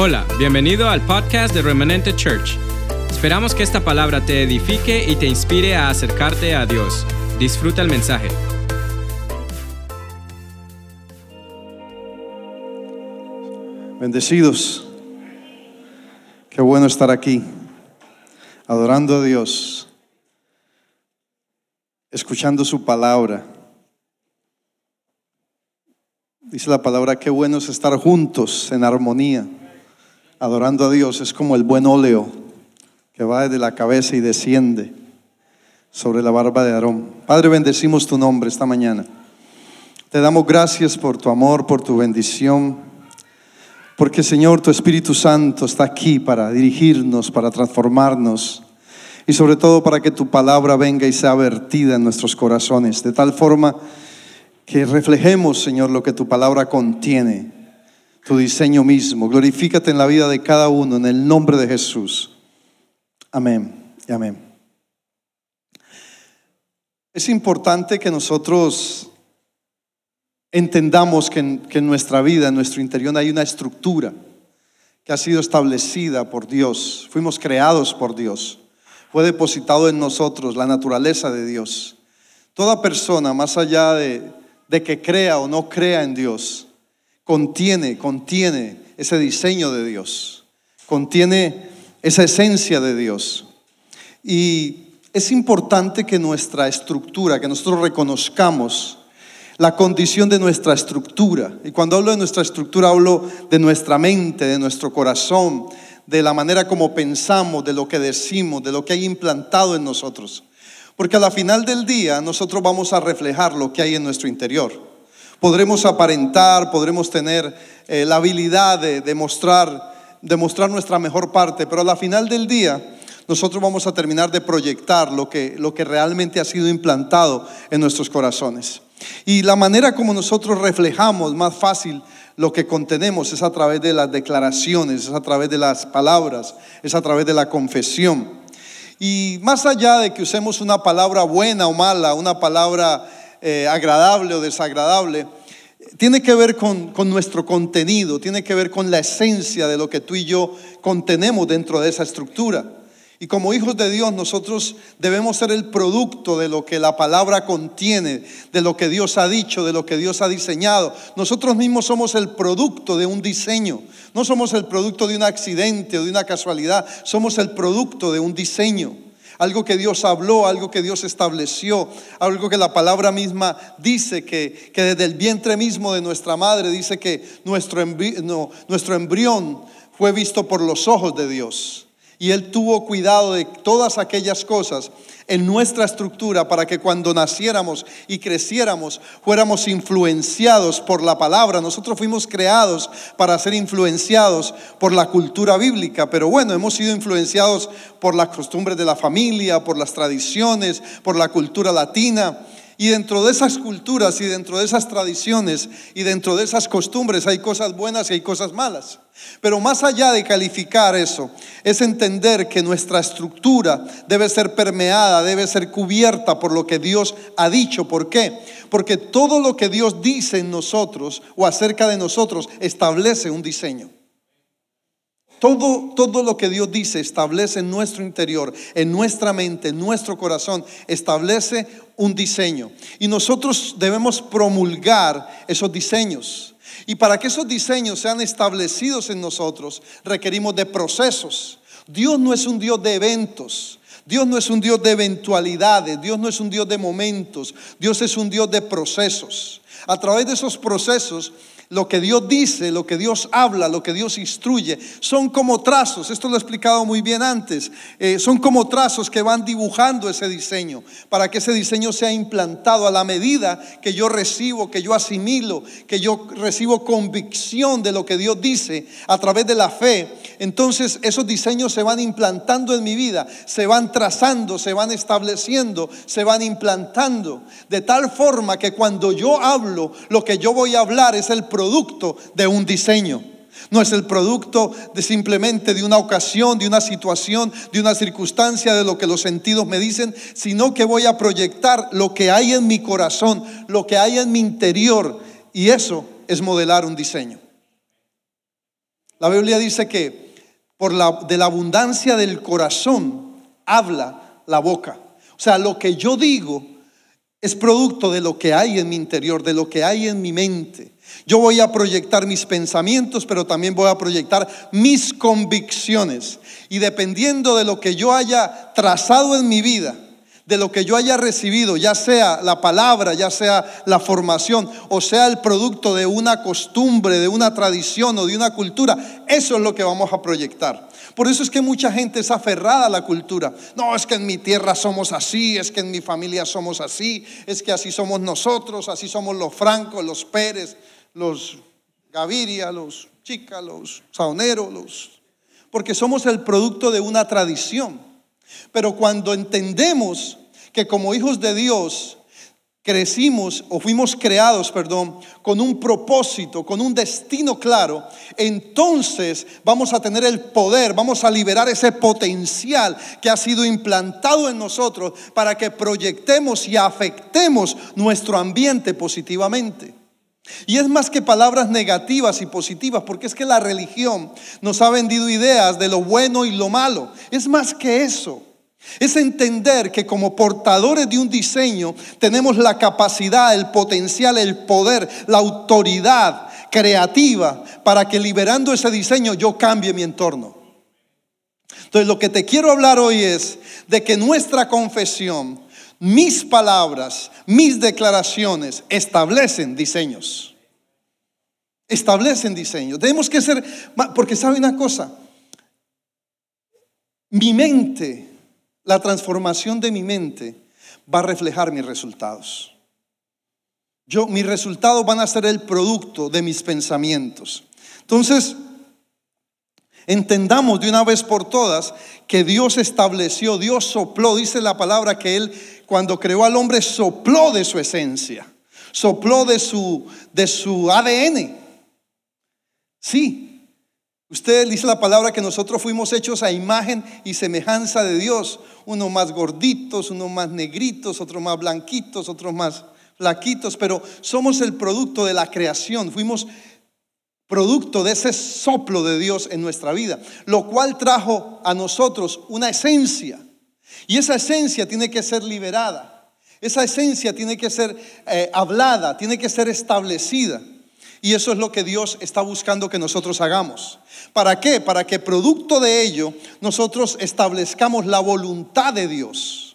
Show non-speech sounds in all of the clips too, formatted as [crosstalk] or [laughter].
Hola, bienvenido al podcast de Remanente Church. Esperamos que esta palabra te edifique y te inspire a acercarte a Dios. Disfruta el mensaje. Bendecidos. Qué bueno estar aquí, adorando a Dios, escuchando su palabra. Dice la palabra, qué bueno es estar juntos en armonía, adorando a Dios. Es como el buen óleo que va desde la cabeza y desciende sobre la barba de Aarón. Padre, bendecimos tu nombre esta mañana. Te damos gracias por tu amor, por tu bendición. Porque Señor, tu Espíritu Santo está aquí para dirigirnos, para transformarnos y sobre todo para que tu palabra venga y sea vertida en nuestros corazones, de tal forma que reflejemos, Señor, lo que tu palabra contiene, tu diseño mismo. Glorifícate en la vida de cada uno, en el nombre de Jesús. Amén y amén. Es importante que nosotros entendamos que en, que en, nuestra vida, en nuestro interior, hay una estructura que ha sido establecida por Dios. Fuimos creados por Dios. Fue depositado en nosotros la naturaleza de Dios. Toda persona, más allá de, de que crea o no crea en Dios, contiene, contiene ese diseño de Dios, contiene esa esencia de Dios. Y es importante que nuestra estructura, que nosotros reconozcamos la condición de nuestra estructura. Y cuando hablo de nuestra estructura, hablo de nuestra mente, de nuestro corazón, de la manera como pensamos, de lo que decimos, de lo que hay implantado en nosotros. Porque a la final del día nosotros vamos a reflejar lo que hay en nuestro interior. Podremos aparentar, podremos tener eh, la habilidad de demostrar, de mostrar nuestra mejor parte, pero a la final del día nosotros vamos a terminar de proyectar lo que, lo que realmente ha sido implantado en nuestros corazones. Y la manera como nosotros reflejamos más fácil lo que contenemos es a través de las declaraciones, es a través de las palabras, es a través de la confesión. Y más allá de que usemos una palabra buena o mala, una palabra eh, agradable o desagradable, tiene que ver con, con, nuestro contenido, tiene que ver con la esencia de lo que tú y yo contenemos dentro de esa estructura. Y como hijos de Dios nosotros debemos ser el producto de lo que la palabra contiene, de lo que Dios ha dicho, de lo que Dios ha diseñado. Nosotros mismos somos el producto de un diseño. No somos el producto de un accidente o de una casualidad, somos el producto de un diseño. Algo que Dios habló, algo que Dios estableció, algo que la palabra misma dice, que, que desde el vientre mismo de nuestra madre dice que nuestro, no, nuestro embrión fue visto por los ojos de Dios. Y Él tuvo cuidado de todas aquellas cosas en nuestra estructura para que cuando naciéramos y creciéramos fuéramos influenciados por la palabra. Nosotros fuimos creados para ser influenciados por la cultura bíblica, pero bueno, hemos sido influenciados por las costumbres de la familia, por las tradiciones, por la cultura latina. Y dentro de esas culturas y dentro de esas tradiciones y dentro de esas costumbres hay cosas buenas y hay cosas malas. Pero más allá de calificar eso, es entender que nuestra estructura debe ser permeada, debe ser cubierta por lo que Dios ha dicho. ¿Por qué? Porque todo lo que Dios dice en nosotros o acerca de nosotros establece un diseño. Todo, todo lo que Dios dice establece en nuestro interior, en nuestra mente, en nuestro corazón, establece un diseño. Y nosotros debemos promulgar esos diseños. Y para que esos diseños sean establecidos en nosotros, requerimos de procesos. Dios no es un Dios de eventos. Dios no es un Dios de eventualidades. Dios no es un Dios de momentos. Dios es un Dios de procesos. A través de esos procesos lo que Dios dice, lo que Dios habla, lo que Dios instruye, son como trazos, esto lo he explicado muy bien antes, eh, son como trazos que van dibujando ese diseño, para que ese diseño sea implantado a la medida que yo recibo, que yo asimilo, que yo recibo convicción de lo que Dios dice a través de la fe. Entonces esos diseños se van implantando en mi vida, se van trazando, se van estableciendo, se van implantando, de tal forma que cuando yo hablo, lo que yo voy a hablar es el producto de un diseño. No es el producto de simplemente de una ocasión, de una situación, de una circunstancia, de lo que los sentidos me dicen, sino que voy a proyectar lo que hay en mi corazón, lo que hay en mi interior. Y eso es modelar un diseño. La Biblia dice que por la, de la abundancia del corazón habla la boca. O sea, lo que yo digo es producto de lo que hay en mi interior, de lo que hay en mi mente. Yo voy a proyectar mis pensamientos, pero también voy a proyectar mis convicciones. Y dependiendo de lo que yo haya trazado en mi vida, de lo que yo haya recibido, ya sea la palabra, ya sea la formación, o sea el producto de una costumbre, de una tradición o de una cultura, eso es lo que vamos a proyectar. Por eso es que mucha gente es aferrada a la cultura. No, es que en mi tierra somos así, es que en mi familia somos así, es que así somos nosotros, así somos los francos, los Pérez, los Gaviria, los Chica, los Saoneros, los... Porque somos el producto de una tradición. Pero cuando entendemos que como hijos de Dios crecimos o fuimos creados, perdón, con un propósito, con un destino claro, entonces vamos a tener el poder, vamos a liberar ese potencial que ha sido implantado en nosotros para que proyectemos y afectemos nuestro ambiente positivamente. Y es más que palabras negativas y positivas, porque es que la religión nos ha vendido ideas de lo bueno y lo malo. Es más que eso. Es entender que como portadores de un diseño tenemos la capacidad, el potencial, el poder, la autoridad creativa para que liberando ese diseño yo cambie mi entorno. Entonces lo que te quiero hablar hoy es de que nuestra confesión mis palabras, mis declaraciones establecen diseños. Establecen diseños. Tenemos que ser, porque sabe una cosa, mi mente, la transformación de mi mente va a reflejar mis resultados. Yo, mis resultados van a ser el producto de mis pensamientos. Entonces, entendamos de una vez por todas que Dios estableció, Dios sopló, dice la palabra que Él cuando creó al hombre sopló de su esencia, sopló de su, de su ADN. Sí, usted dice la palabra que nosotros fuimos hechos a imagen y semejanza de Dios, unos más gorditos, unos más negritos, otros más blanquitos, otros más flaquitos, pero somos el producto de la creación, fuimos producto de ese soplo de Dios en nuestra vida, lo cual trajo a nosotros una esencia y esa esencia tiene que ser liberada. Esa esencia tiene que ser eh, hablada, tiene que ser establecida. Y eso es lo que Dios está buscando que nosotros hagamos. ¿Para qué? Para que producto de ello nosotros establezcamos la voluntad de Dios.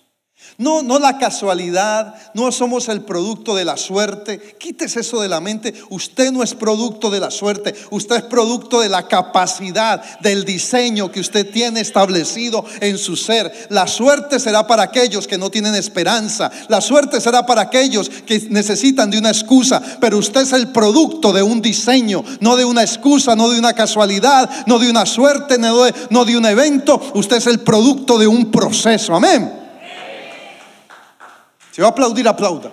No, no la casualidad, no somos el producto de la suerte. Quítese eso de la mente. Usted no es producto de la suerte, usted es producto de la capacidad, del diseño que usted tiene establecido en su ser. La suerte será para aquellos que no tienen esperanza. La suerte será para aquellos que necesitan de una excusa. Pero usted es el producto de un diseño, no de una excusa, no de una casualidad, no de una suerte, no de, no de un evento. Usted es el producto de un proceso. Amén. Si va a aplaudir, aplauda.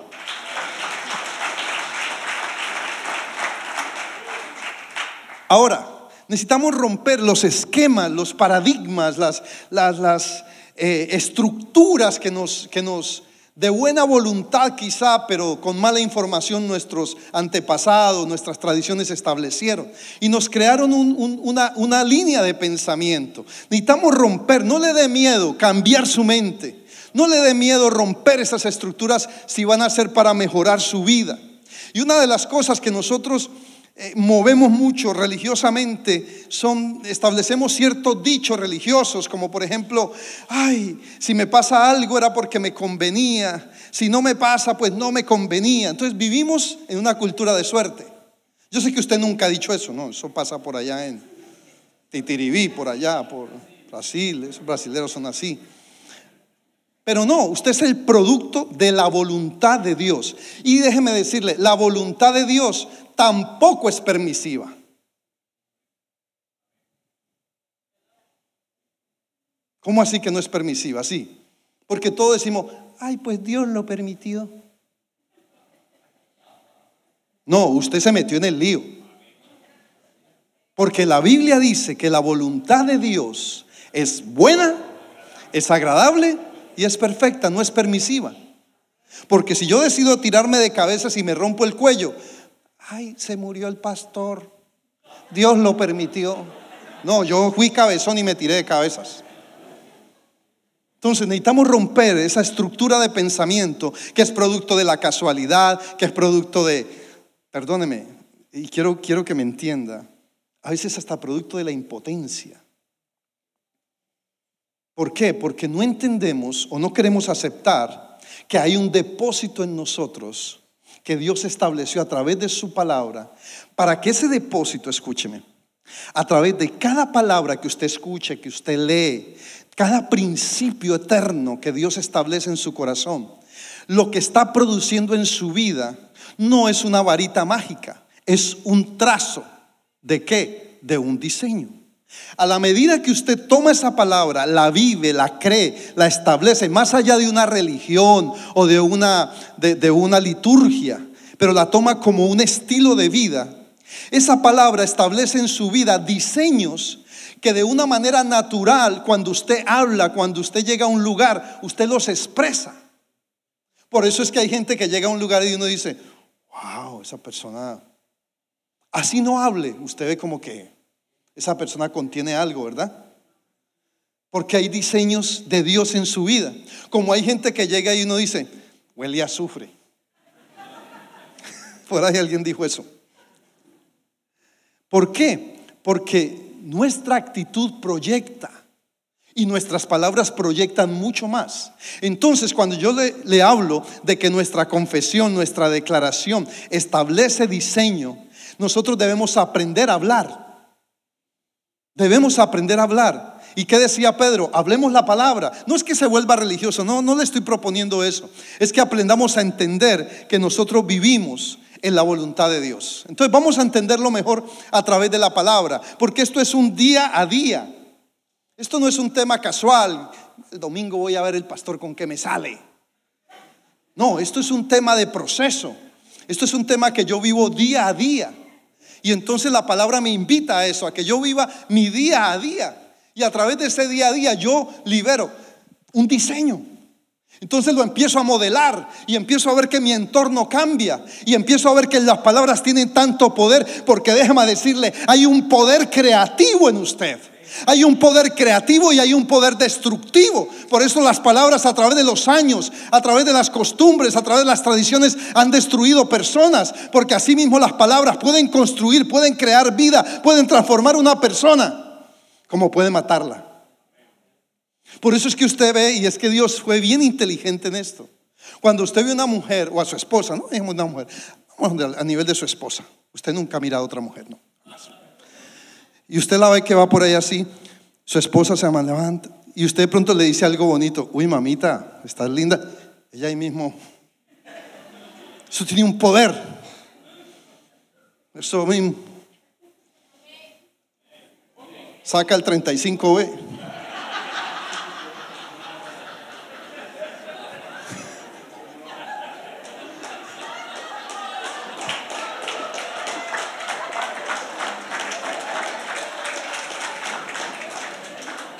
Ahora, necesitamos romper los esquemas, los paradigmas, las, eh, estructuras que nos, que nos, de buena voluntad quizá, pero con mala información nuestros antepasados, nuestras tradiciones establecieron. Y nos crearon una, una línea de pensamiento. Necesitamos romper, no le dé miedo, cambiar su mente. No le dé miedo romper esas estructuras si van a ser para mejorar su vida. Y una de las cosas que nosotros eh, movemos mucho religiosamente son, establecemos ciertos dichos religiosos, como por ejemplo, ay, si me pasa algo era porque me convenía, si no me pasa, pues no me convenía. Entonces vivimos en una cultura de suerte. Yo sé que usted nunca ha dicho eso, ¿no? Eso pasa por allá en Titiribí, por allá, por Brasil, esos brasileños son así. Pero no, usted es el producto de la voluntad de Dios. Y déjeme decirle, la voluntad de Dios tampoco es permisiva. ¿Cómo así que no es permisiva? Sí, porque todos decimos, ay, pues Dios lo permitió. No, usted se metió en el lío. Porque la Biblia dice que la voluntad de Dios es buena, es agradable y es perfecta, no es permisiva. Porque si yo decido tirarme de cabeza y me rompo el cuello, ay, se murió el pastor, Dios lo permitió. No, yo fui cabezón y me tiré de cabezas. Entonces necesitamos romper esa estructura de pensamiento que es producto de la casualidad, que es producto de, perdóneme, y quiero, quiero que me entienda, a veces hasta producto de la impotencia. ¿Por qué? Porque no entendemos o no queremos aceptar que hay un depósito en nosotros que Dios estableció a través de su palabra para que ese depósito, escúcheme, a través de cada palabra que usted escuche, que usted lee, cada principio eterno que Dios establece en su corazón, lo que está produciendo en su vida no es una varita mágica, es un trazo. ¿De qué? De un diseño. A la medida que usted toma esa palabra, la vive, la cree, la establece, más allá de una religión o de una, de, una liturgia, pero la toma como un estilo de vida, esa palabra establece en su vida diseños que de una manera natural, cuando usted habla, cuando usted llega a un lugar, usted los expresa. Por eso es que hay gente que llega a un lugar y uno dice, wow, esa persona, así no hable, usted ve como que esa persona contiene algo, ¿verdad? Porque hay diseños de Dios en su vida. Como hay gente que llega y uno dice, huele a azufre. [laughs] Por ahí alguien dijo eso. ¿Por qué? Porque nuestra actitud proyecta y nuestras palabras proyectan mucho más. Entonces, cuando yo le, le, hablo de que nuestra confesión, nuestra declaración establece diseño, nosotros debemos aprender a hablar. Debemos aprender a hablar. ¿Y qué decía Pedro? Hablemos la palabra. No es que se vuelva religioso, no, no le estoy proponiendo eso. Es que aprendamos a entender que nosotros vivimos en la voluntad de Dios. Entonces vamos a entenderlo mejor a través de la palabra, porque esto es un día a día. Esto no es un tema casual. El domingo voy a ver el pastor con qué me sale. No, esto es un tema de proceso. Esto es un tema que yo vivo día a día. Y entonces la palabra me invita a eso, a que yo viva mi día a día. Y a través de ese día a día yo libero un diseño. Entonces lo empiezo a modelar y empiezo a ver que mi entorno cambia y empiezo a ver que las palabras tienen tanto poder porque déjame decirle, hay un poder creativo en usted. Hay un poder creativo y hay un poder destructivo. Por eso las palabras a través de los años, a través de las costumbres, a través de las tradiciones han destruido personas. Porque así mismo las palabras pueden construir, pueden crear vida, pueden transformar una persona, como pueden matarla. Por eso es que usted ve, y es que Dios fue bien inteligente en esto. Cuando usted ve a una mujer o a su esposa, no digamos una mujer, a nivel de su esposa. Usted nunca ha mirado a otra mujer, no. Y usted la ve que va por ahí así, su esposa se levanta y usted de pronto le dice algo bonito, uy mamita, estás linda. Ella ahí mismo, eso tiene un poder. Eso mismo. Saca el 35B.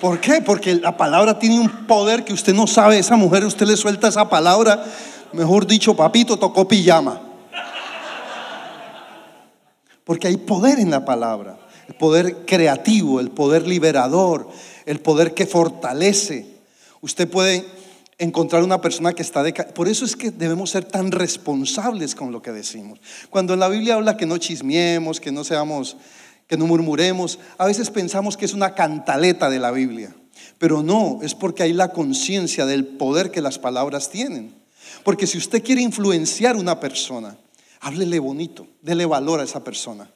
¿Por qué? Porque la palabra tiene un poder que usted no sabe. Esa mujer, usted le suelta esa palabra, mejor dicho, papito, tocó pijama. Porque hay poder en la palabra. El poder creativo, el poder liberador, el poder que fortalece. Usted puede encontrar una persona que está de... Por eso es que debemos ser tan responsables con lo que decimos. Cuando la Biblia habla que no chismiemos, que no seamos que no murmuremos. A veces pensamos que es una cantaleta de la Biblia, pero no, es porque hay la conciencia del poder que las palabras tienen. Porque si usted quiere influenciar a una persona, háblele bonito, dele valor a esa persona.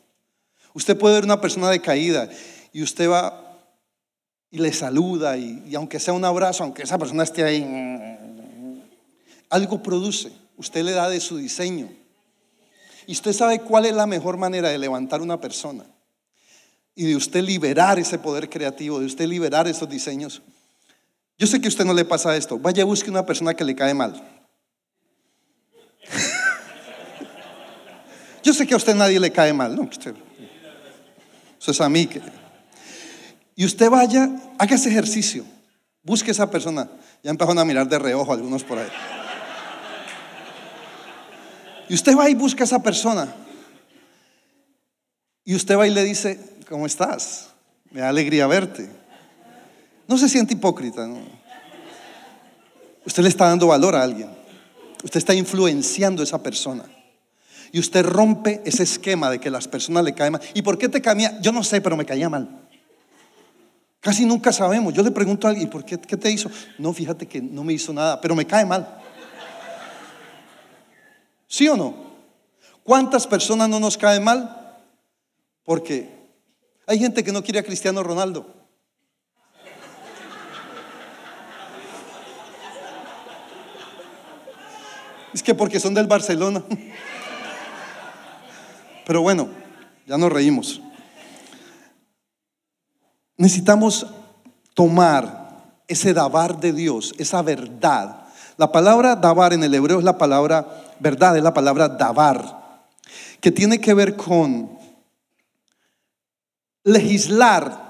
Usted puede ver una persona decaída y usted va y le saluda y, y aunque sea un abrazo, aunque esa persona esté ahí, algo produce. Usted le da de su diseño. Y usted sabe cuál es la mejor manera de levantar una persona y de usted liberar ese poder creativo, de usted liberar esos diseños. Yo sé que a usted no le pasa esto. Vaya, busque una persona que le cae mal. Yo sé que a usted nadie le cae mal, ¿no? Usted, eso es a mí. Y usted vaya, haga ese ejercicio. Busque esa persona. Ya empezaron a mirar de reojo algunos por ahí. Y usted va y busca a esa persona. Y usted va y le dice, ¿cómo estás? Me da alegría verte. No se siente hipócrita. Usted le está dando valor a alguien. Usted está influenciando a esa persona. Y usted rompe ese esquema de que las personas le caen mal. ¿Y por qué te caía? Yo no sé, pero me caía mal. Casi nunca sabemos. Yo le pregunto a alguien, ¿por qué, qué te hizo? No, fíjate que no me hizo nada, pero me cae mal. ¿Sí o no? ¿Cuántas personas no nos caen mal? Porque hay gente que no quiere a Cristiano Ronaldo. Es que porque son del Barcelona. Pero bueno, ya nos reímos. Necesitamos tomar ese dabar de Dios, esa verdad. La palabra dabar en el hebreo es la palabra verdad, es la palabra dabar, que tiene que ver con legislar.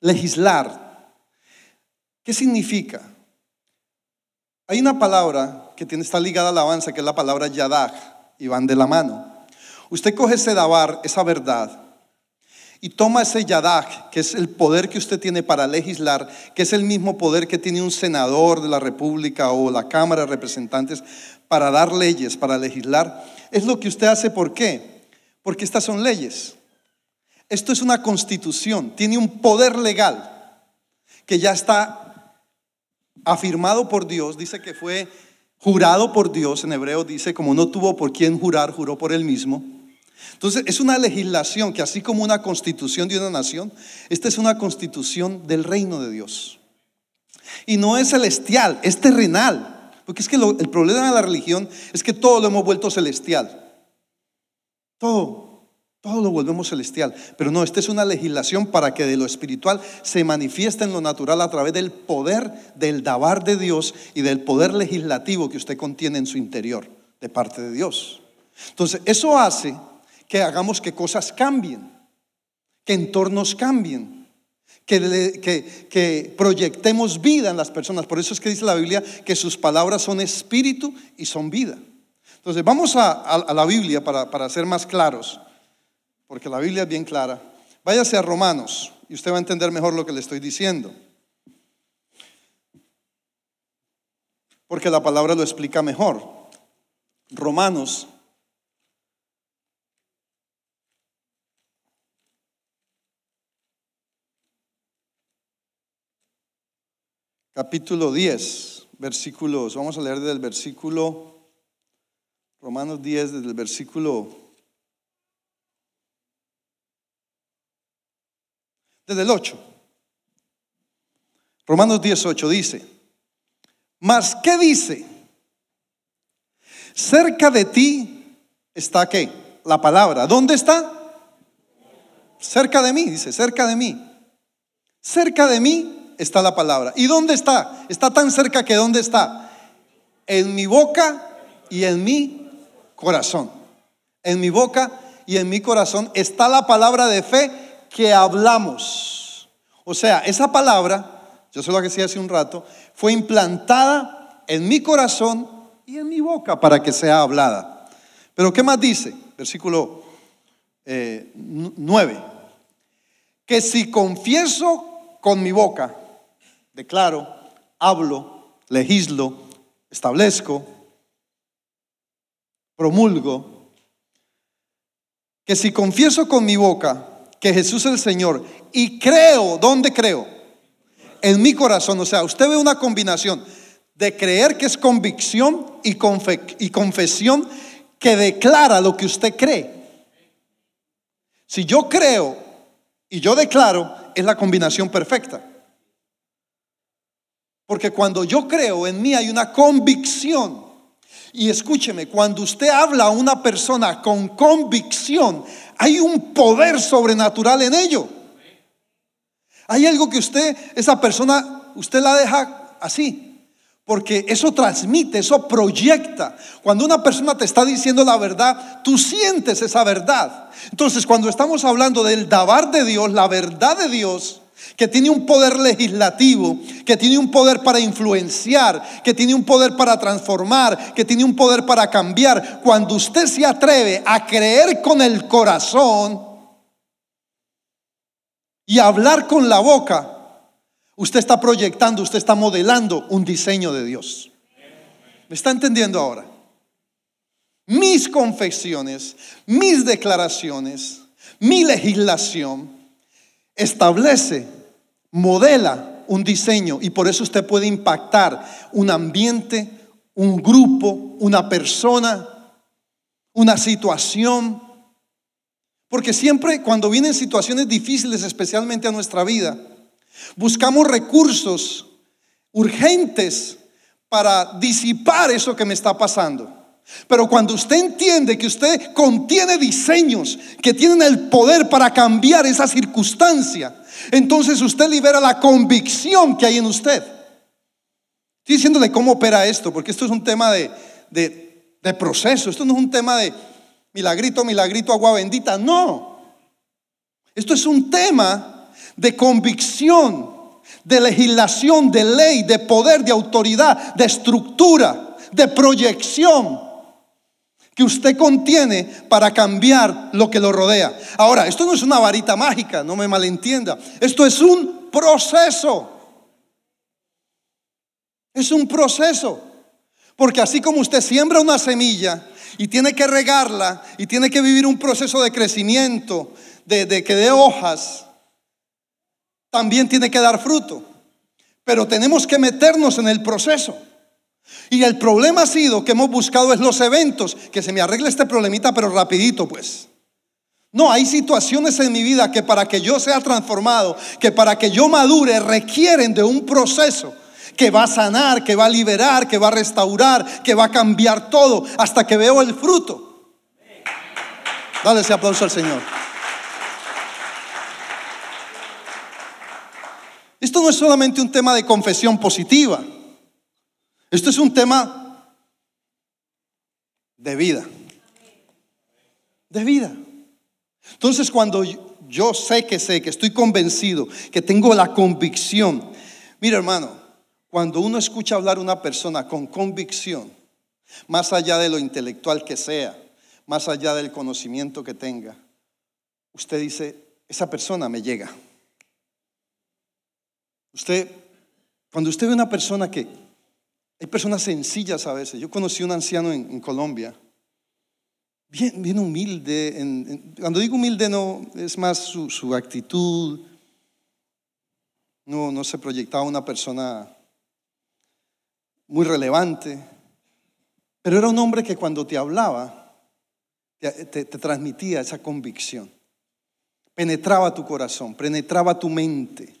Legislar. ¿Qué significa? Hay una palabra que tiene, está ligada a la alabanza, que es la palabra yadag, y van de la mano. Usted coge ese dabar, esa verdad, y toma ese yadag, que es el poder que usted tiene para legislar, que es el mismo poder que tiene un senador de la República o la Cámara de Representantes para dar leyes, para legislar. Es lo que usted hace, ¿por qué? Porque estas son leyes. Esto es una constitución, tiene un poder legal que ya está afirmado por Dios, dice que fue jurado por Dios, en hebreo dice, como no tuvo por quién jurar, juró por él mismo. Entonces, es una legislación que así como una constitución de una nación, esta es una constitución del reino de Dios. Y no es celestial, es terrenal. Porque es que el problema de la religión es que todo lo hemos vuelto celestial. Todo, todo lo volvemos celestial. Pero no, esta es una legislación para que de lo espiritual se manifieste en lo natural a través del poder del dabar de Dios y del poder legislativo que usted contiene en su interior de parte de Dios. Entonces, eso hace que hagamos que cosas cambien, que entornos cambien, que, que, proyectemos vida en las personas. Por eso es que dice la Biblia que sus palabras son espíritu y son vida. Entonces vamos a, la Biblia para, para ser más claros, porque la Biblia es bien clara. Váyase a Romanos y usted va a entender mejor lo que le estoy diciendo. Porque la palabra lo explica mejor. Romanos capítulo 10, versículos, vamos a leer desde el versículo, Romanos 10, desde el versículo, desde el 8. Romanos 10, 8 dice, mas ¿qué dice? Cerca de ti está qué? La palabra. ¿Dónde está? Cerca de mí, dice, cerca de mí. Cerca de mí está la palabra. ¿Y dónde está? Está tan cerca que ¿dónde está? En mi boca y en mi corazón. En mi boca y en mi corazón está la palabra de fe que hablamos. O sea, esa palabra, yo sé lo que decía hace un rato, fue implantada en mi corazón y en mi boca para que sea hablada. Pero ¿qué más dice? Versículo 9. Eh, que si confieso con mi boca declaro, hablo, legislo, establezco, promulgo, que si confieso con mi boca que Jesús es el Señor y creo, ¿dónde creo? En mi corazón, o sea, usted ve una combinación de creer que es convicción y, y confesión que declara lo que usted cree. Si yo creo y yo declaro, es la combinación perfecta. Porque cuando yo creo en mí hay una convicción. Y escúcheme, cuando usted habla a una persona con convicción, hay un poder sobrenatural en ello. Hay algo que usted, esa persona, usted la deja así. Porque eso transmite, eso proyecta. Cuando una persona te está diciendo la verdad, tú sientes esa verdad. Entonces, cuando estamos hablando del dabar de Dios, la verdad de Dios, que tiene un poder legislativo, que tiene un poder para influenciar, que tiene un poder para transformar, que tiene un poder para cambiar. Cuando usted se atreve a creer con el corazón, y hablar con la boca, usted está proyectando, usted está modelando un diseño de Dios. ¿Me está entendiendo ahora? Mis confesiones, mis declaraciones, mi legislación establece, modela un diseño y por eso usted puede impactar un ambiente, un grupo, una persona, una situación. Porque siempre cuando vienen situaciones difíciles, especialmente a nuestra vida, buscamos recursos urgentes para disipar eso que me está pasando. Pero cuando usted entiende que usted contiene diseños que tienen el poder para cambiar esa circunstancia, entonces usted libera la convicción que hay en usted. Estoy diciéndole cómo opera esto, porque esto es un tema de, de proceso, esto no es un tema de milagrito, milagrito, agua bendita, no. Esto es un tema de convicción, de legislación, de ley, de poder, de autoridad, de estructura, de proyección que usted contiene para cambiar lo que lo rodea. Ahora, esto no es una varita mágica, no me malentienda. Esto es un proceso. Es un proceso. Porque así como usted siembra una semilla y tiene que regarla y tiene que vivir un proceso de crecimiento, de, que dé hojas, también tiene que dar fruto. Pero tenemos que meternos en el proceso. Y el problema ha sido que hemos buscado es los eventos, que se me arregle este problemita, pero rapidito pues. No, hay situaciones en mi vida que para que yo sea transformado, que para que yo madure, requieren de un proceso que va a sanar, que va a liberar, que va a restaurar, que va a cambiar todo, hasta que veo el fruto. Dale ese aplauso al Señor. Esto no es solamente un tema de confesión positiva. Esto es un tema de vida. De vida. Entonces cuando yo sé que sé, que estoy convencido, que tengo la convicción, mira hermano, cuando uno escucha hablar a una persona con convicción, más allá de lo intelectual que sea, más allá del conocimiento que tenga, usted dice, esa persona me llega. Usted, cuando usted ve una persona que hay personas sencillas a veces. Yo conocí a un anciano en, Colombia, bien, bien humilde. cuando digo humilde, no es más su, actitud. No, no se proyectaba una persona muy relevante, pero era un hombre que cuando te hablaba, te, transmitía esa convicción. Penetraba tu corazón, penetraba tu mente.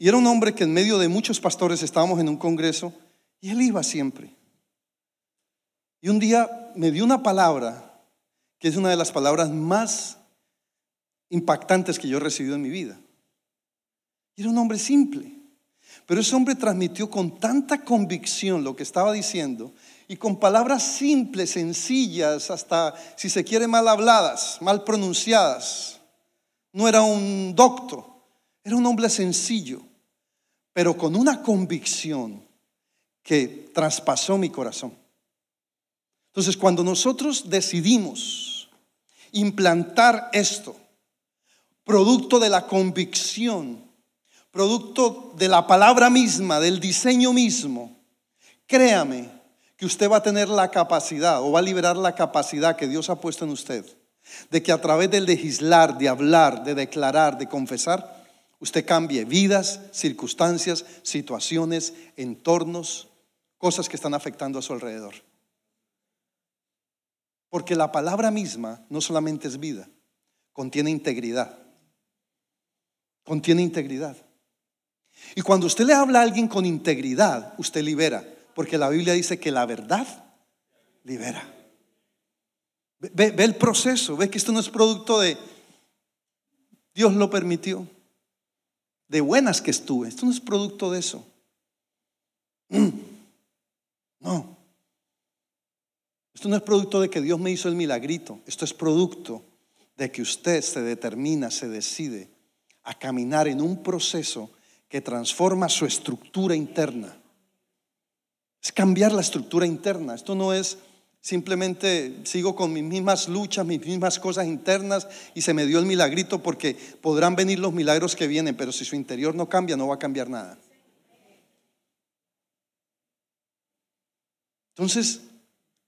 Y era un hombre que en medio de muchos pastores estábamos en un congreso y él iba siempre. Y un día me dio una palabra que es una de las palabras más impactantes que yo he recibido en mi vida. Y era un hombre simple. Pero ese hombre transmitió con tanta convicción lo que estaba diciendo y con palabras simples, sencillas, hasta si se quiere mal habladas, mal pronunciadas. No era un doctor, era un hombre sencillo pero con una convicción que traspasó mi corazón. Entonces, cuando nosotros decidimos implantar esto, producto de la convicción, producto de la palabra misma, del diseño mismo, créame que usted va a tener la capacidad o va a liberar la capacidad que Dios ha puesto en usted, de que a través del legislar, de hablar, de declarar, de confesar, usted cambie vidas, circunstancias, situaciones, entornos, cosas que están afectando a su alrededor. Porque la palabra misma no solamente es vida, contiene integridad. Contiene integridad. Y cuando usted le habla a alguien con integridad, usted libera, porque la Biblia dice que la verdad libera. Ve, el proceso, ve que esto no es producto de Dios lo permitió de buenas que estuve. Esto no es producto de eso. Mm. No. Esto no es producto de que Dios me hizo el milagrito. Esto es producto de que usted se determina, se decide a caminar en un proceso que transforma su estructura interna. Es cambiar la estructura interna. Esto no es Simplemente sigo con mis mismas luchas, mis mismas cosas internas y se me dio el milagrito porque podrán venir los milagros que vienen, pero si su interior no cambia, no va a cambiar nada. Entonces,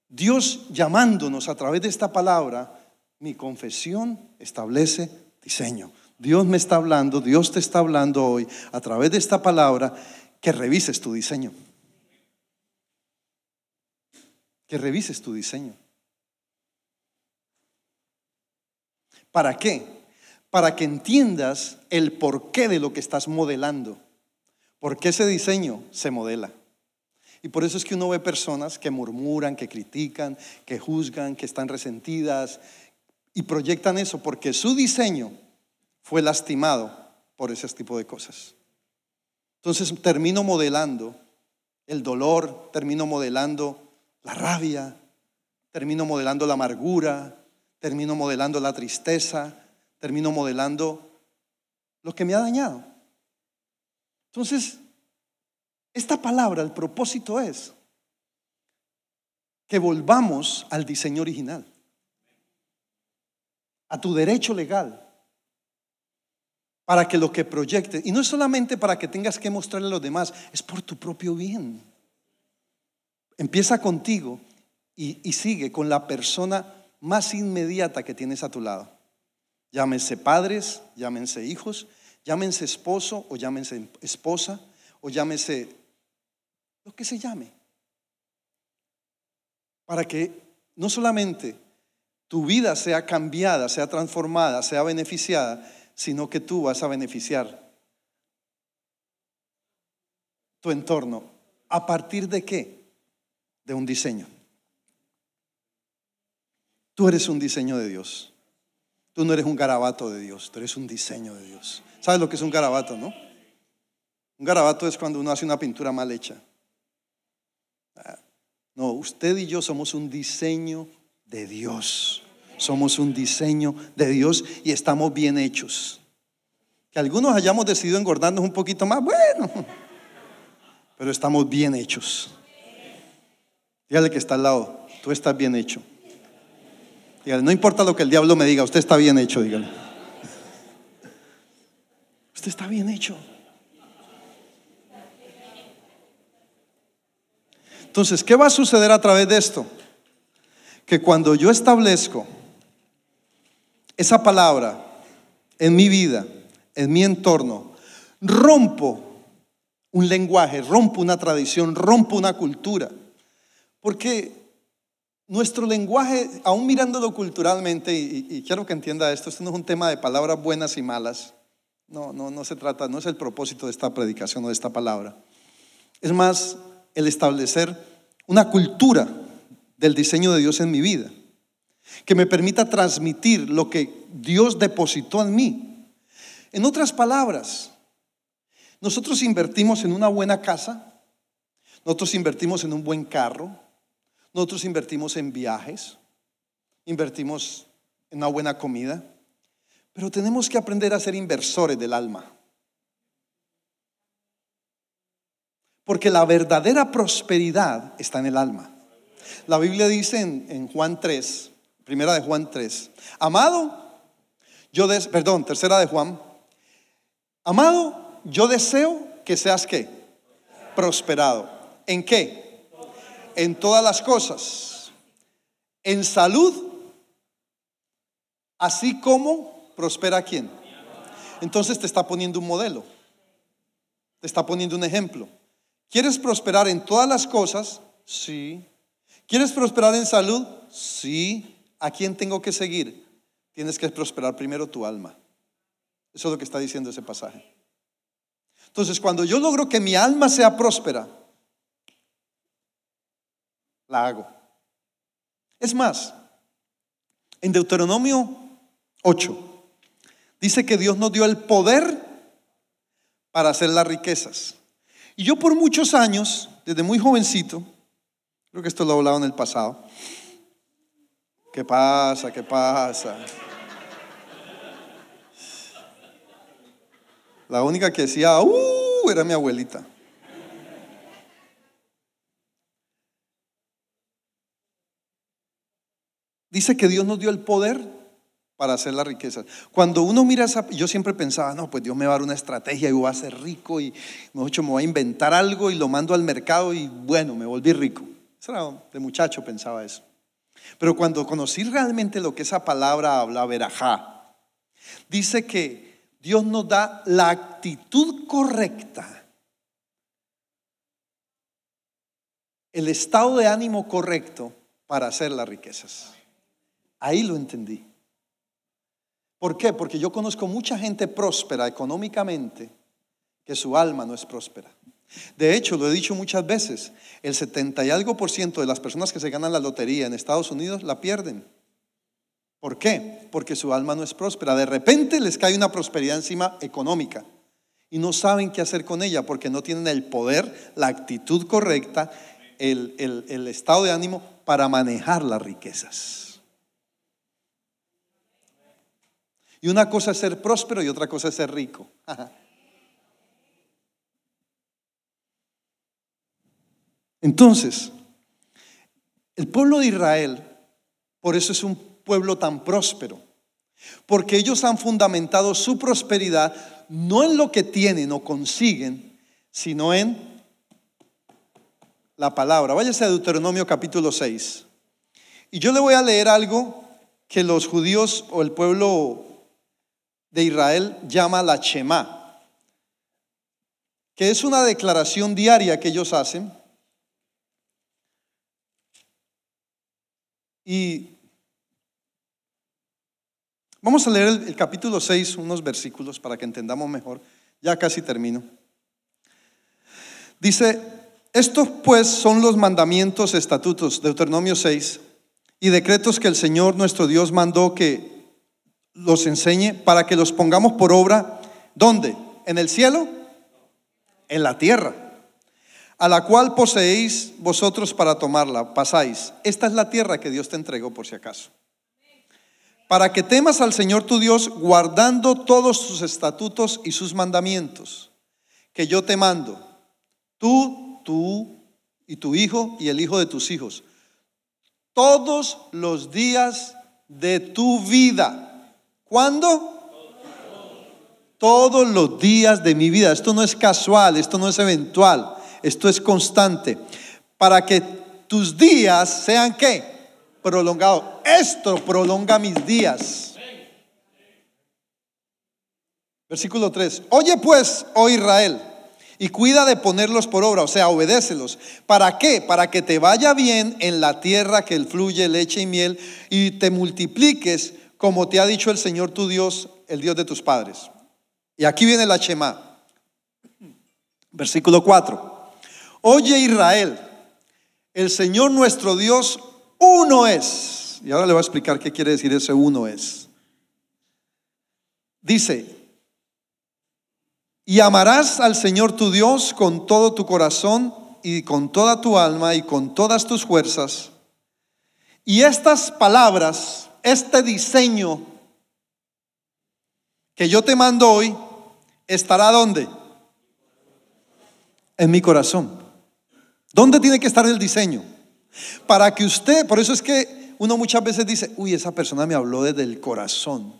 Dios llamándonos a través de esta palabra, mi confesión establece diseño. Dios me está hablando, Dios te está hablando hoy a través de esta palabra que revises tu diseño que revises tu diseño. ¿Para qué? Para que entiendas el porqué de lo que estás modelando. Porque ese diseño se modela. Y por eso es que uno ve personas que murmuran, que critican, que juzgan, que están resentidas y proyectan eso porque su diseño fue lastimado por ese tipo de cosas. Entonces termino modelando el dolor, termino modelando la rabia, termino modelando la amargura, termino modelando la tristeza, termino modelando lo que me ha dañado. Entonces, esta palabra, el propósito es que volvamos al diseño original, a tu derecho legal, para que lo que proyecte, y no es solamente para que tengas que mostrarle a los demás, es por tu propio bien. Empieza contigo y, sigue con la persona más inmediata que tienes a tu lado. Llámense padres, llámense hijos, llámense esposo o llámense esposa o llámense lo que se llame. Para que no solamente tu vida sea cambiada, sea transformada, sea beneficiada, sino que tú vas a beneficiar tu entorno. ¿A partir de qué? De un diseño. Tú eres un diseño de Dios. Tú no eres un garabato de Dios, tú eres un diseño de Dios. ¿Sabes lo que es un garabato, no? Un garabato es cuando uno hace una pintura mal hecha. Ah, no, usted y yo somos un diseño de Dios. Somos un diseño de Dios y estamos bien hechos. Que algunos hayamos decidido engordarnos un poquito más, bueno, [laughs] pero estamos bien hechos. Dígale que está al lado, tú estás bien hecho. Dígale, no importa lo que el diablo me diga, usted está bien hecho, dígale. Usted está bien hecho. Entonces, ¿qué va a suceder a través de esto? Que cuando yo establezco esa palabra en mi vida, en mi entorno, rompo un lenguaje, rompo una tradición, rompo una cultura porque nuestro lenguaje, aún mirándolo culturalmente, y, quiero que entienda esto, esto no es un tema de palabras buenas y malas. No, no, no se trata, no es el propósito de esta predicación o de esta palabra. Es más el establecer una cultura del diseño de Dios en mi vida, que me permita transmitir lo que Dios depositó en mí. En otras palabras, nosotros invertimos en una buena casa, nosotros invertimos en un buen carro, nosotros invertimos en viajes, invertimos en una buena comida, pero tenemos que aprender a ser inversores del alma. Porque la verdadera prosperidad está en el alma. La Biblia dice en, Juan 3, primera de Juan 3, amado, yo des, perdón, tercera de Juan, amado, yo deseo que seas qué? Prosperado. ¿En qué? En todas las cosas, en salud, así como prospera quien. Entonces te está poniendo un modelo, te está poniendo un ejemplo. ¿Quieres prosperar en todas las cosas? Sí. ¿Quieres prosperar en salud? Sí. ¿A quién tengo que seguir? Tienes que prosperar primero tu alma. Eso es lo que está diciendo ese pasaje. Entonces, cuando yo logro que mi alma sea próspera, la hago. Es más, en Deuteronomio 8 dice que Dios nos dio el poder para hacer las riquezas. Y yo por muchos años, desde muy jovencito, creo que esto lo he hablado en el pasado, ¿qué pasa? ¿Qué pasa? La única que decía, uh, era mi abuelita. Dice que Dios nos dio el poder para hacer la riqueza. Cuando uno mira esa, yo siempre pensaba, no, pues Dios me va a dar una estrategia y voy a ser rico y me voy a inventar algo y lo mando al mercado y bueno, me volví rico. De muchacho pensaba eso. Pero cuando conocí realmente lo que esa palabra habla, verajá, dice que Dios nos da la actitud correcta, el estado de ánimo correcto para hacer las riquezas. Ahí lo entendí. ¿Por qué? Porque yo conozco mucha gente próspera económicamente que su alma no es próspera. De hecho, lo he dicho muchas veces, el 70 y algo por ciento de las personas que se ganan la lotería en Estados Unidos la pierden. ¿Por qué? Porque su alma no es próspera. De repente les cae una prosperidad encima económica y no saben qué hacer con ella porque no tienen el poder, la actitud correcta, el, el estado de ánimo para manejar las riquezas. Y una cosa es ser próspero y otra cosa es ser rico. [laughs] Entonces, el pueblo de Israel, por eso es un pueblo tan próspero, porque ellos han fundamentado su prosperidad no en lo que tienen o consiguen, sino en la palabra. Váyase a Deuteronomio capítulo 6. Y yo le voy a leer algo que los judíos o el pueblo de Israel llama la Shema, que es una declaración diaria que ellos hacen. Y vamos a leer el, capítulo 6, unos versículos para que entendamos mejor. Ya casi termino. Dice, estos pues son los mandamientos, estatutos, Deuteronomio 6, y decretos que el Señor nuestro Dios mandó que los enseñe para que los pongamos por obra. ¿Dónde? ¿En el cielo? En la tierra. A la cual poseéis vosotros para tomarla. Pasáis. Esta es la tierra que Dios te entregó por si acaso. Para que temas al Señor tu Dios guardando todos sus estatutos y sus mandamientos que yo te mando. Tú, tú y tu hijo y el hijo de tus hijos. Todos los días de tu vida ¿Cuándo? Todos los días de mi vida. Esto no es casual, esto no es eventual, esto es constante. Para que tus días sean qué? Prolongados. Esto prolonga mis días. Versículo 3. Oye pues, oh Israel, y cuida de ponerlos por obra, o sea, obedécelos. ¿Para qué? Para que te vaya bien en la tierra que fluye leche y miel y te multipliques como te ha dicho el Señor tu Dios, el Dios de tus padres. Y aquí viene la Shema. Versículo 4. Oye Israel, el Señor nuestro Dios uno es. Y ahora le voy a explicar qué quiere decir ese uno es. Dice, y amarás al Señor tu Dios con todo tu corazón y con toda tu alma y con todas tus fuerzas. Y estas palabras este diseño que yo te mando hoy estará donde? En mi corazón. ¿Dónde tiene que estar el diseño? Para que usted, por eso es que uno muchas veces dice, uy, esa persona me habló desde el corazón.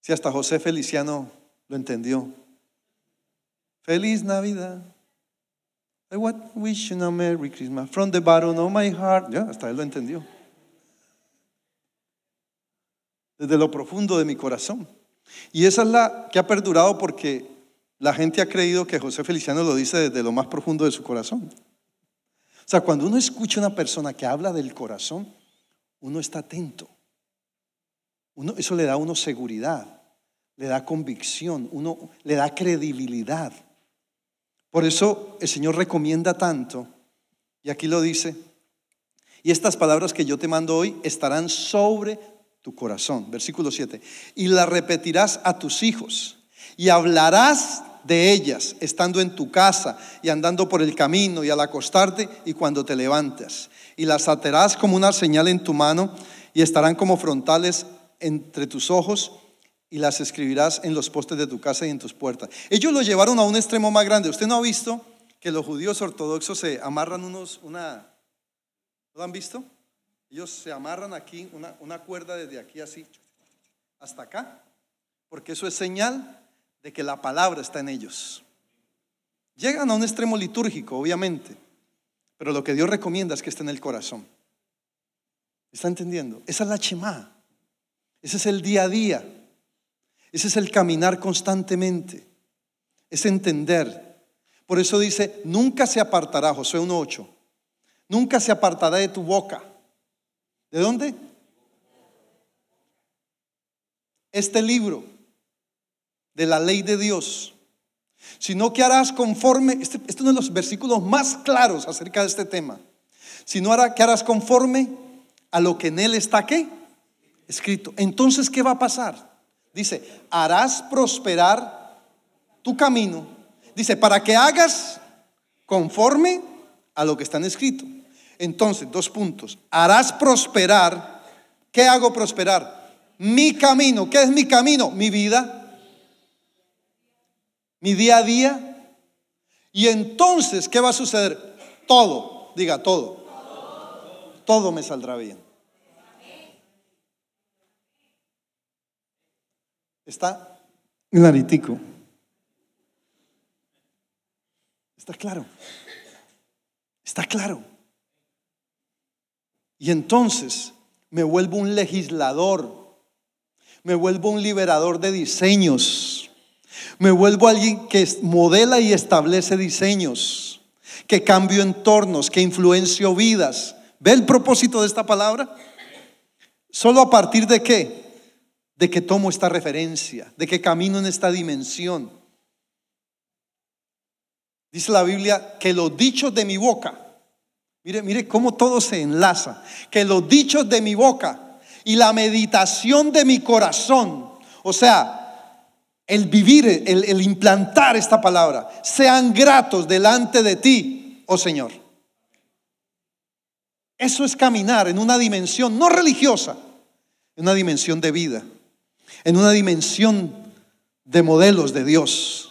Si hasta José Feliciano lo entendió. Feliz Navidad. I wish you a Merry Christmas from the bottom of my heart. Ya, hasta él lo entendió desde lo profundo de mi corazón. Y esa es la que ha perdurado porque la gente ha creído que José Feliciano lo dice desde lo más profundo de su corazón. O sea, cuando uno escucha a una persona que habla del corazón, uno está atento. Uno, eso le da a uno seguridad, le da convicción, uno le da credibilidad. Por eso el Señor recomienda tanto, y aquí lo dice, y estas palabras que yo te mando hoy estarán sobre tu corazón. Versículo 7. Y la repetirás a tus hijos y hablarás de ellas estando en tu casa y andando por el camino y al acostarte y cuando te levantas. Y las atarás como una señal en tu mano y estarán como frontales entre tus ojos y las escribirás en los postes de tu casa y en tus puertas. Ellos lo llevaron a un extremo más grande. ¿Usted no ha visto que los judíos ortodoxos se amarran unos, una, ¿lo han visto? Ellos se amarran aquí, una, cuerda desde aquí así, hasta acá, porque eso es señal de que la palabra está en ellos. Llegan a un extremo litúrgico, obviamente, pero lo que Dios recomienda es que esté en el corazón. ¿Está entendiendo? Esa es la chema. Ese es el día a día. Ese es el caminar constantemente. Es entender. Por eso dice, nunca se apartará, Josué 1.8, nunca se apartará de tu boca. ¿De dónde? Este libro de la ley de Dios, sino que harás conforme, este, este, es uno de los versículos más claros acerca de este tema, sino hará, que harás conforme a lo que en él está? Escrito. Entonces, ¿qué va a pasar? Dice, harás prosperar tu camino. Dice, para que hagas conforme a lo que está escrito. Entonces, dos puntos. Harás prosperar. ¿Qué hago prosperar? Mi camino. ¿Qué es mi camino? Mi vida. Mi día a día. Y entonces, ¿qué va a suceder? Todo. Diga, todo. Todo me saldrá bien. Está claritico. Está claro. Está claro. Y entonces me vuelvo un legislador. Me vuelvo un liberador de diseños. Me vuelvo alguien que modela y establece diseños. Que cambio entornos, que influencio vidas. ¿Ve el propósito de esta palabra? Solo a partir de qué? de que tomo esta referencia, de que camino en esta dimensión. Dice la Biblia que los dichos de mi boca, mire, mire cómo todo se enlaza, que los dichos de mi boca y la meditación de mi corazón, o sea, el vivir, el, el implantar esta palabra, sean gratos delante de ti, oh Señor. Eso es caminar en una dimensión no religiosa, en una dimensión de vida en una dimensión de modelos de Dios,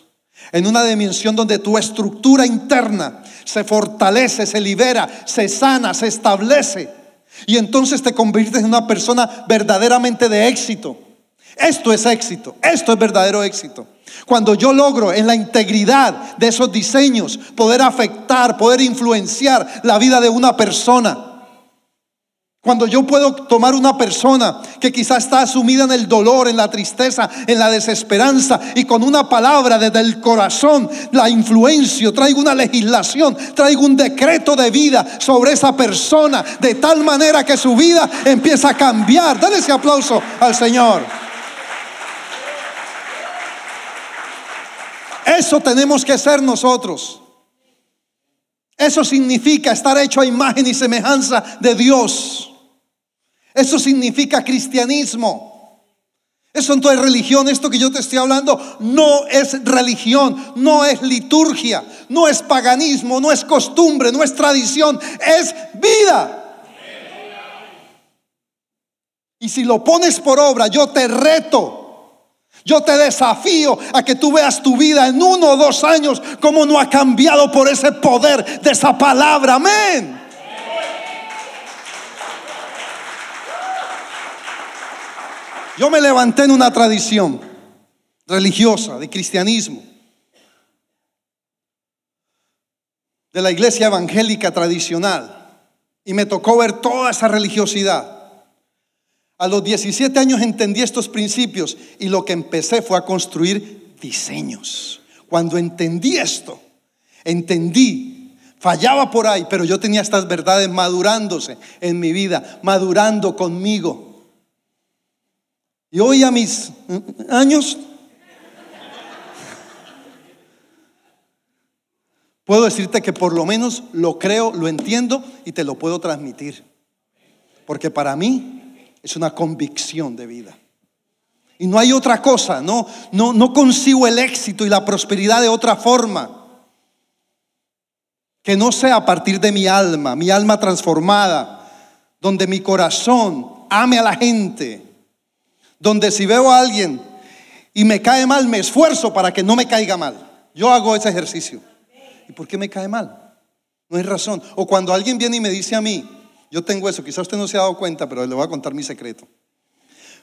en una dimensión donde tu estructura interna se fortalece, se libera, se sana, se establece. Y entonces te conviertes en una persona verdaderamente de éxito. Esto es éxito, esto es verdadero éxito. Cuando yo logro en la integridad de esos diseños poder afectar, poder influenciar la vida de una persona, cuando yo puedo tomar una persona que quizá está sumida en el dolor, en la tristeza, en la desesperanza y con una palabra desde el corazón la influencio, traigo una legislación, traigo un decreto de vida sobre esa persona de tal manera que su vida empieza a cambiar. Dale ese aplauso al Señor. Eso tenemos que ser nosotros. Eso significa estar hecho a imagen y semejanza de Dios. Eso significa cristianismo. Eso no es religión, esto que yo te estoy hablando no es religión, no es liturgia, no es paganismo, no es costumbre, no es tradición, es vida. Y si lo pones por obra, yo te reto, yo te desafío a que tú veas tu vida en uno o dos años como no ha cambiado por ese poder de esa palabra. Amén. Yo me levanté en una tradición religiosa, de cristianismo, de la iglesia evangélica tradicional, y me tocó ver toda esa religiosidad. A los 17 años entendí estos principios y lo que empecé fue a construir diseños. Cuando entendí esto, entendí, fallaba por ahí, pero yo tenía estas verdades madurándose en mi vida, madurando conmigo. Y hoy a mis años puedo decirte que por lo menos lo creo, lo entiendo y te lo puedo transmitir. Porque para mí es una convicción de vida. Y no hay otra cosa, no, no, no consigo el éxito y la prosperidad de otra forma. Que no sea a partir de mi alma, mi alma transformada, donde mi corazón ame a la gente, donde si veo a alguien y me cae mal, me esfuerzo para que no me caiga mal. Yo hago ese ejercicio. ¿Y por qué me cae mal? No hay razón. O cuando alguien viene y me dice a mí, Yo tengo eso, quizás usted no se ha dado cuenta, pero le voy a contar mi secreto.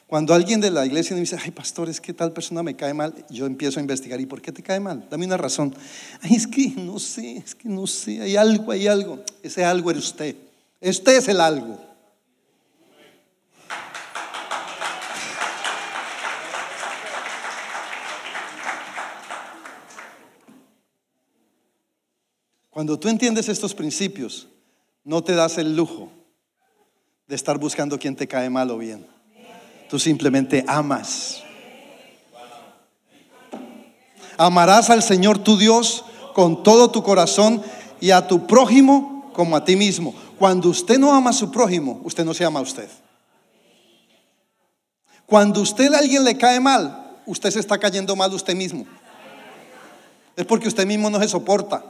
Cuando alguien de la iglesia me dice, ay pastor, es que tal persona me cae mal, yo empiezo a investigar, ¿y por qué te cae mal? Dame una razón. Ay, es que no sé, es que no sé, hay algo, hay algo. Ese algo eres usted. Usted es el algo. Cuando tú entiendes estos principios, no te das el lujo de estar buscando quién te cae mal o bien. Tú simplemente amas. Amarás al Señor tu Dios con todo tu corazón y a tu prójimo como a ti mismo. Cuando usted no ama a su prójimo, usted no se ama a usted. Cuando usted a alguien le cae mal, usted se está cayendo mal usted mismo. Es porque usted mismo no se soporta.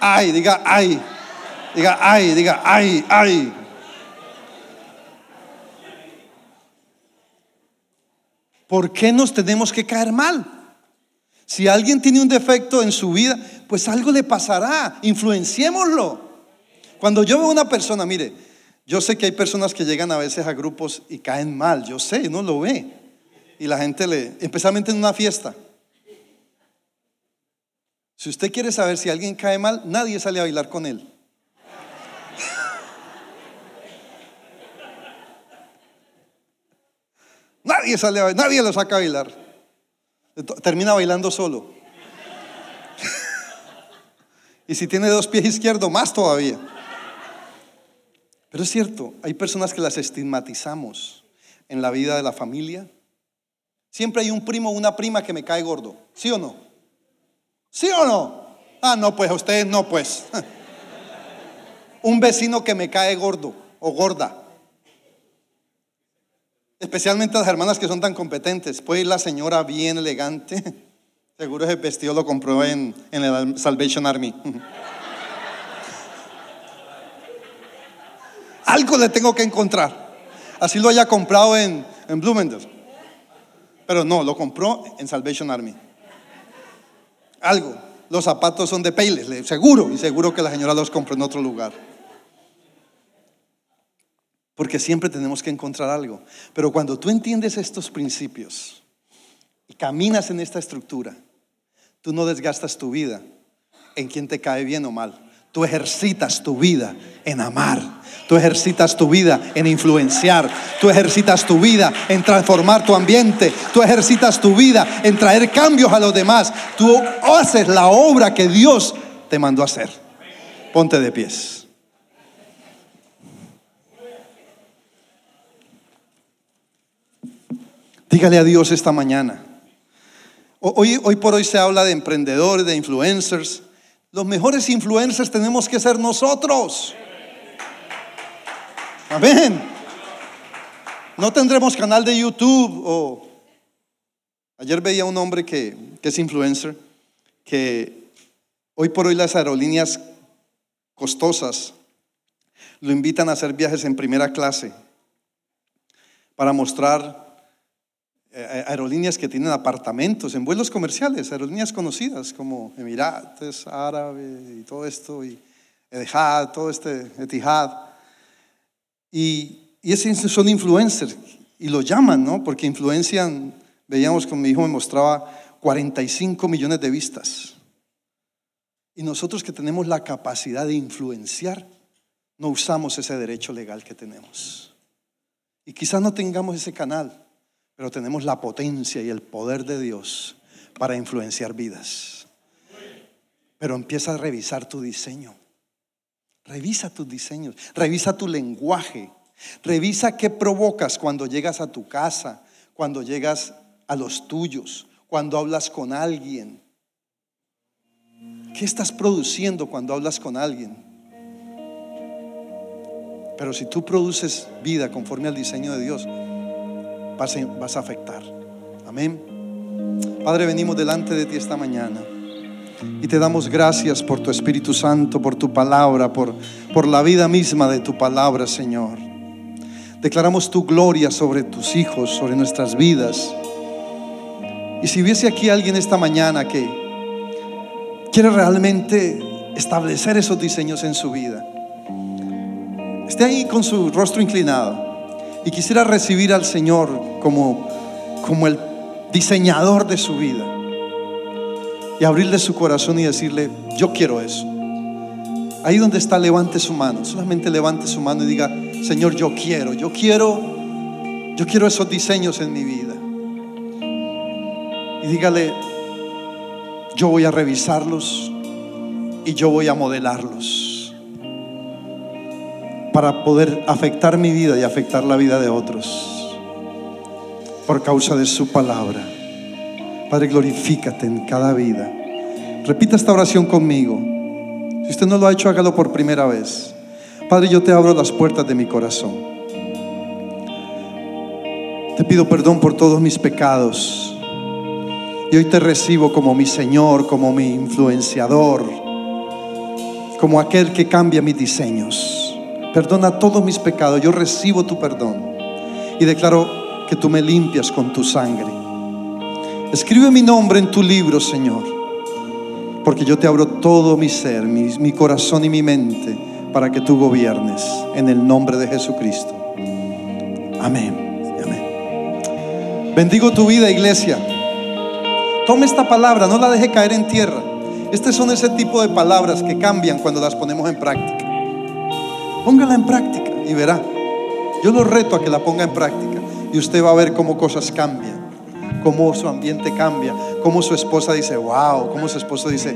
Ay, diga ay. Diga ay, diga ay, ay. ¿Por qué nos tenemos que caer mal? Si alguien tiene un defecto en su vida, pues algo le pasará. Influenciémoslo. Cuando yo veo a una persona, mire, yo sé que hay personas que llegan a veces a grupos y caen mal, yo sé, no lo ve. Y la gente le, especialmente en una fiesta. Si usted quiere saber si alguien cae mal, nadie sale a bailar con él. Nadie nadie lo saca a bailar. Termina bailando solo. [laughs] y si tiene dos pies izquierdos, más todavía. Pero es cierto, hay personas que las estigmatizamos en la vida de la familia. Siempre hay un primo o una prima que me cae gordo, ¿sí o no? ¿Sí o no? Ah, no, pues a ustedes no, pues. [laughs] un vecino que me cae gordo o gorda. Especialmente las hermanas que son tan competentes. Puede ir la señora bien elegante. [laughs] Seguro ese vestido lo compró en, en el Salvation Army. [laughs] Algo le tengo que encontrar. Así lo haya comprado en, en. Pero no, lo compró en Salvation Army. Algo. Los zapatos son de Payless, seguro. Y seguro que la señora los compró en otro lugar. Porque siempre tenemos que encontrar algo. Pero cuando tú entiendes estos principios y caminas en esta estructura, tú no desgastas tu vida en quien te cae bien o mal. Tú ejercitas tu vida en amar. Tú ejercitas tu vida en influenciar. Tú ejercitas tu vida en transformar tu ambiente. Tú ejercitas tu vida en traer cambios a los demás. Tú haces la obra que Dios te mandó hacer. Ponte de pies. Dígale a Dios esta mañana. Hoy, por hoy se habla de emprendedores, de influencers. Los mejores influencers tenemos que ser nosotros. Amén. No tendremos canal de YouTube o... Ayer veía un hombre que, que es influencer, que hoy por hoy las aerolíneas costosas lo invitan a hacer viajes en primera clase para mostrar aerolíneas que tienen apartamentos en vuelos comerciales, aerolíneas conocidas como Emirates, Árabe y todo esto, y Etihad, todo este Etihad. Y, y esos son influencers y lo llaman, ¿no? Porque influencian, veíamos como mi hijo me mostraba 45 millones de vistas. Y nosotros que tenemos la capacidad de influenciar, no usamos ese derecho legal que tenemos. Y quizás no tengamos ese canal, pero tenemos la potencia y el poder de Dios para influenciar vidas. Pero empieza a revisar tu diseño. Revisa tus diseños, revisa tu lenguaje, revisa qué provocas cuando llegas a tu casa, cuando llegas a los tuyos, cuando hablas con alguien. ¿Qué estás produciendo cuando hablas con alguien? Pero si tú produces vida conforme al diseño de Dios, vas a, afectar. Amén. Padre, venimos delante de ti esta mañana y te damos gracias por tu Espíritu Santo, por tu palabra, por, por la vida misma de tu palabra, Señor. Declaramos tu gloria sobre tus hijos, sobre nuestras vidas. Y si hubiese aquí alguien esta mañana que quiere realmente establecer esos diseños en su vida, esté ahí con su rostro inclinado y quisiera recibir al Señor como, como el diseñador de su vida y abrirle su corazón y decirle, yo quiero eso. Ahí donde está, levante su mano, solamente levante su mano y diga, Señor, yo quiero, yo quiero, yo quiero esos diseños en mi vida. Y dígale, yo voy a revisarlos y yo voy a modelarlos para poder afectar mi vida y afectar la vida de otros por causa de su palabra. Padre, glorifícate en cada vida. Repita esta oración conmigo. Si usted no lo ha hecho, hágalo por primera vez. Padre, yo te abro las puertas de mi corazón. Te pido perdón por todos mis pecados. Y hoy te recibo como mi Señor, como mi influenciador, como aquel que cambia mis diseños. Perdona todos mis pecados, yo recibo tu perdón y declaro que tú me limpias con tu sangre. Escribe mi nombre en tu libro, Señor, porque yo te abro todo mi ser, mi, corazón y mi mente para que tú gobiernes en el nombre de Jesucristo. Amén. Amén. Bendigo tu vida, iglesia. Tome esta palabra, no la deje caer en tierra. Estas son ese tipo de palabras que cambian cuando las ponemos en práctica. Póngala en práctica y verá. Yo lo reto a que la ponga en práctica y usted va a ver cómo cosas cambian, cómo su ambiente cambia, cómo su esposa dice, wow, cómo su esposo dice,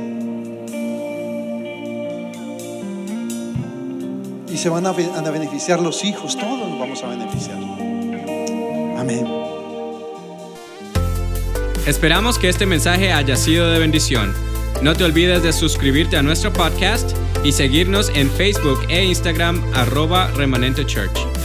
y se van a, a beneficiar los hijos, todos nos vamos a beneficiar. Amén. Esperamos que este mensaje haya sido de bendición. No te olvides de suscribirte a nuestro podcast y seguirnos en Facebook e Instagram arroba remanente church.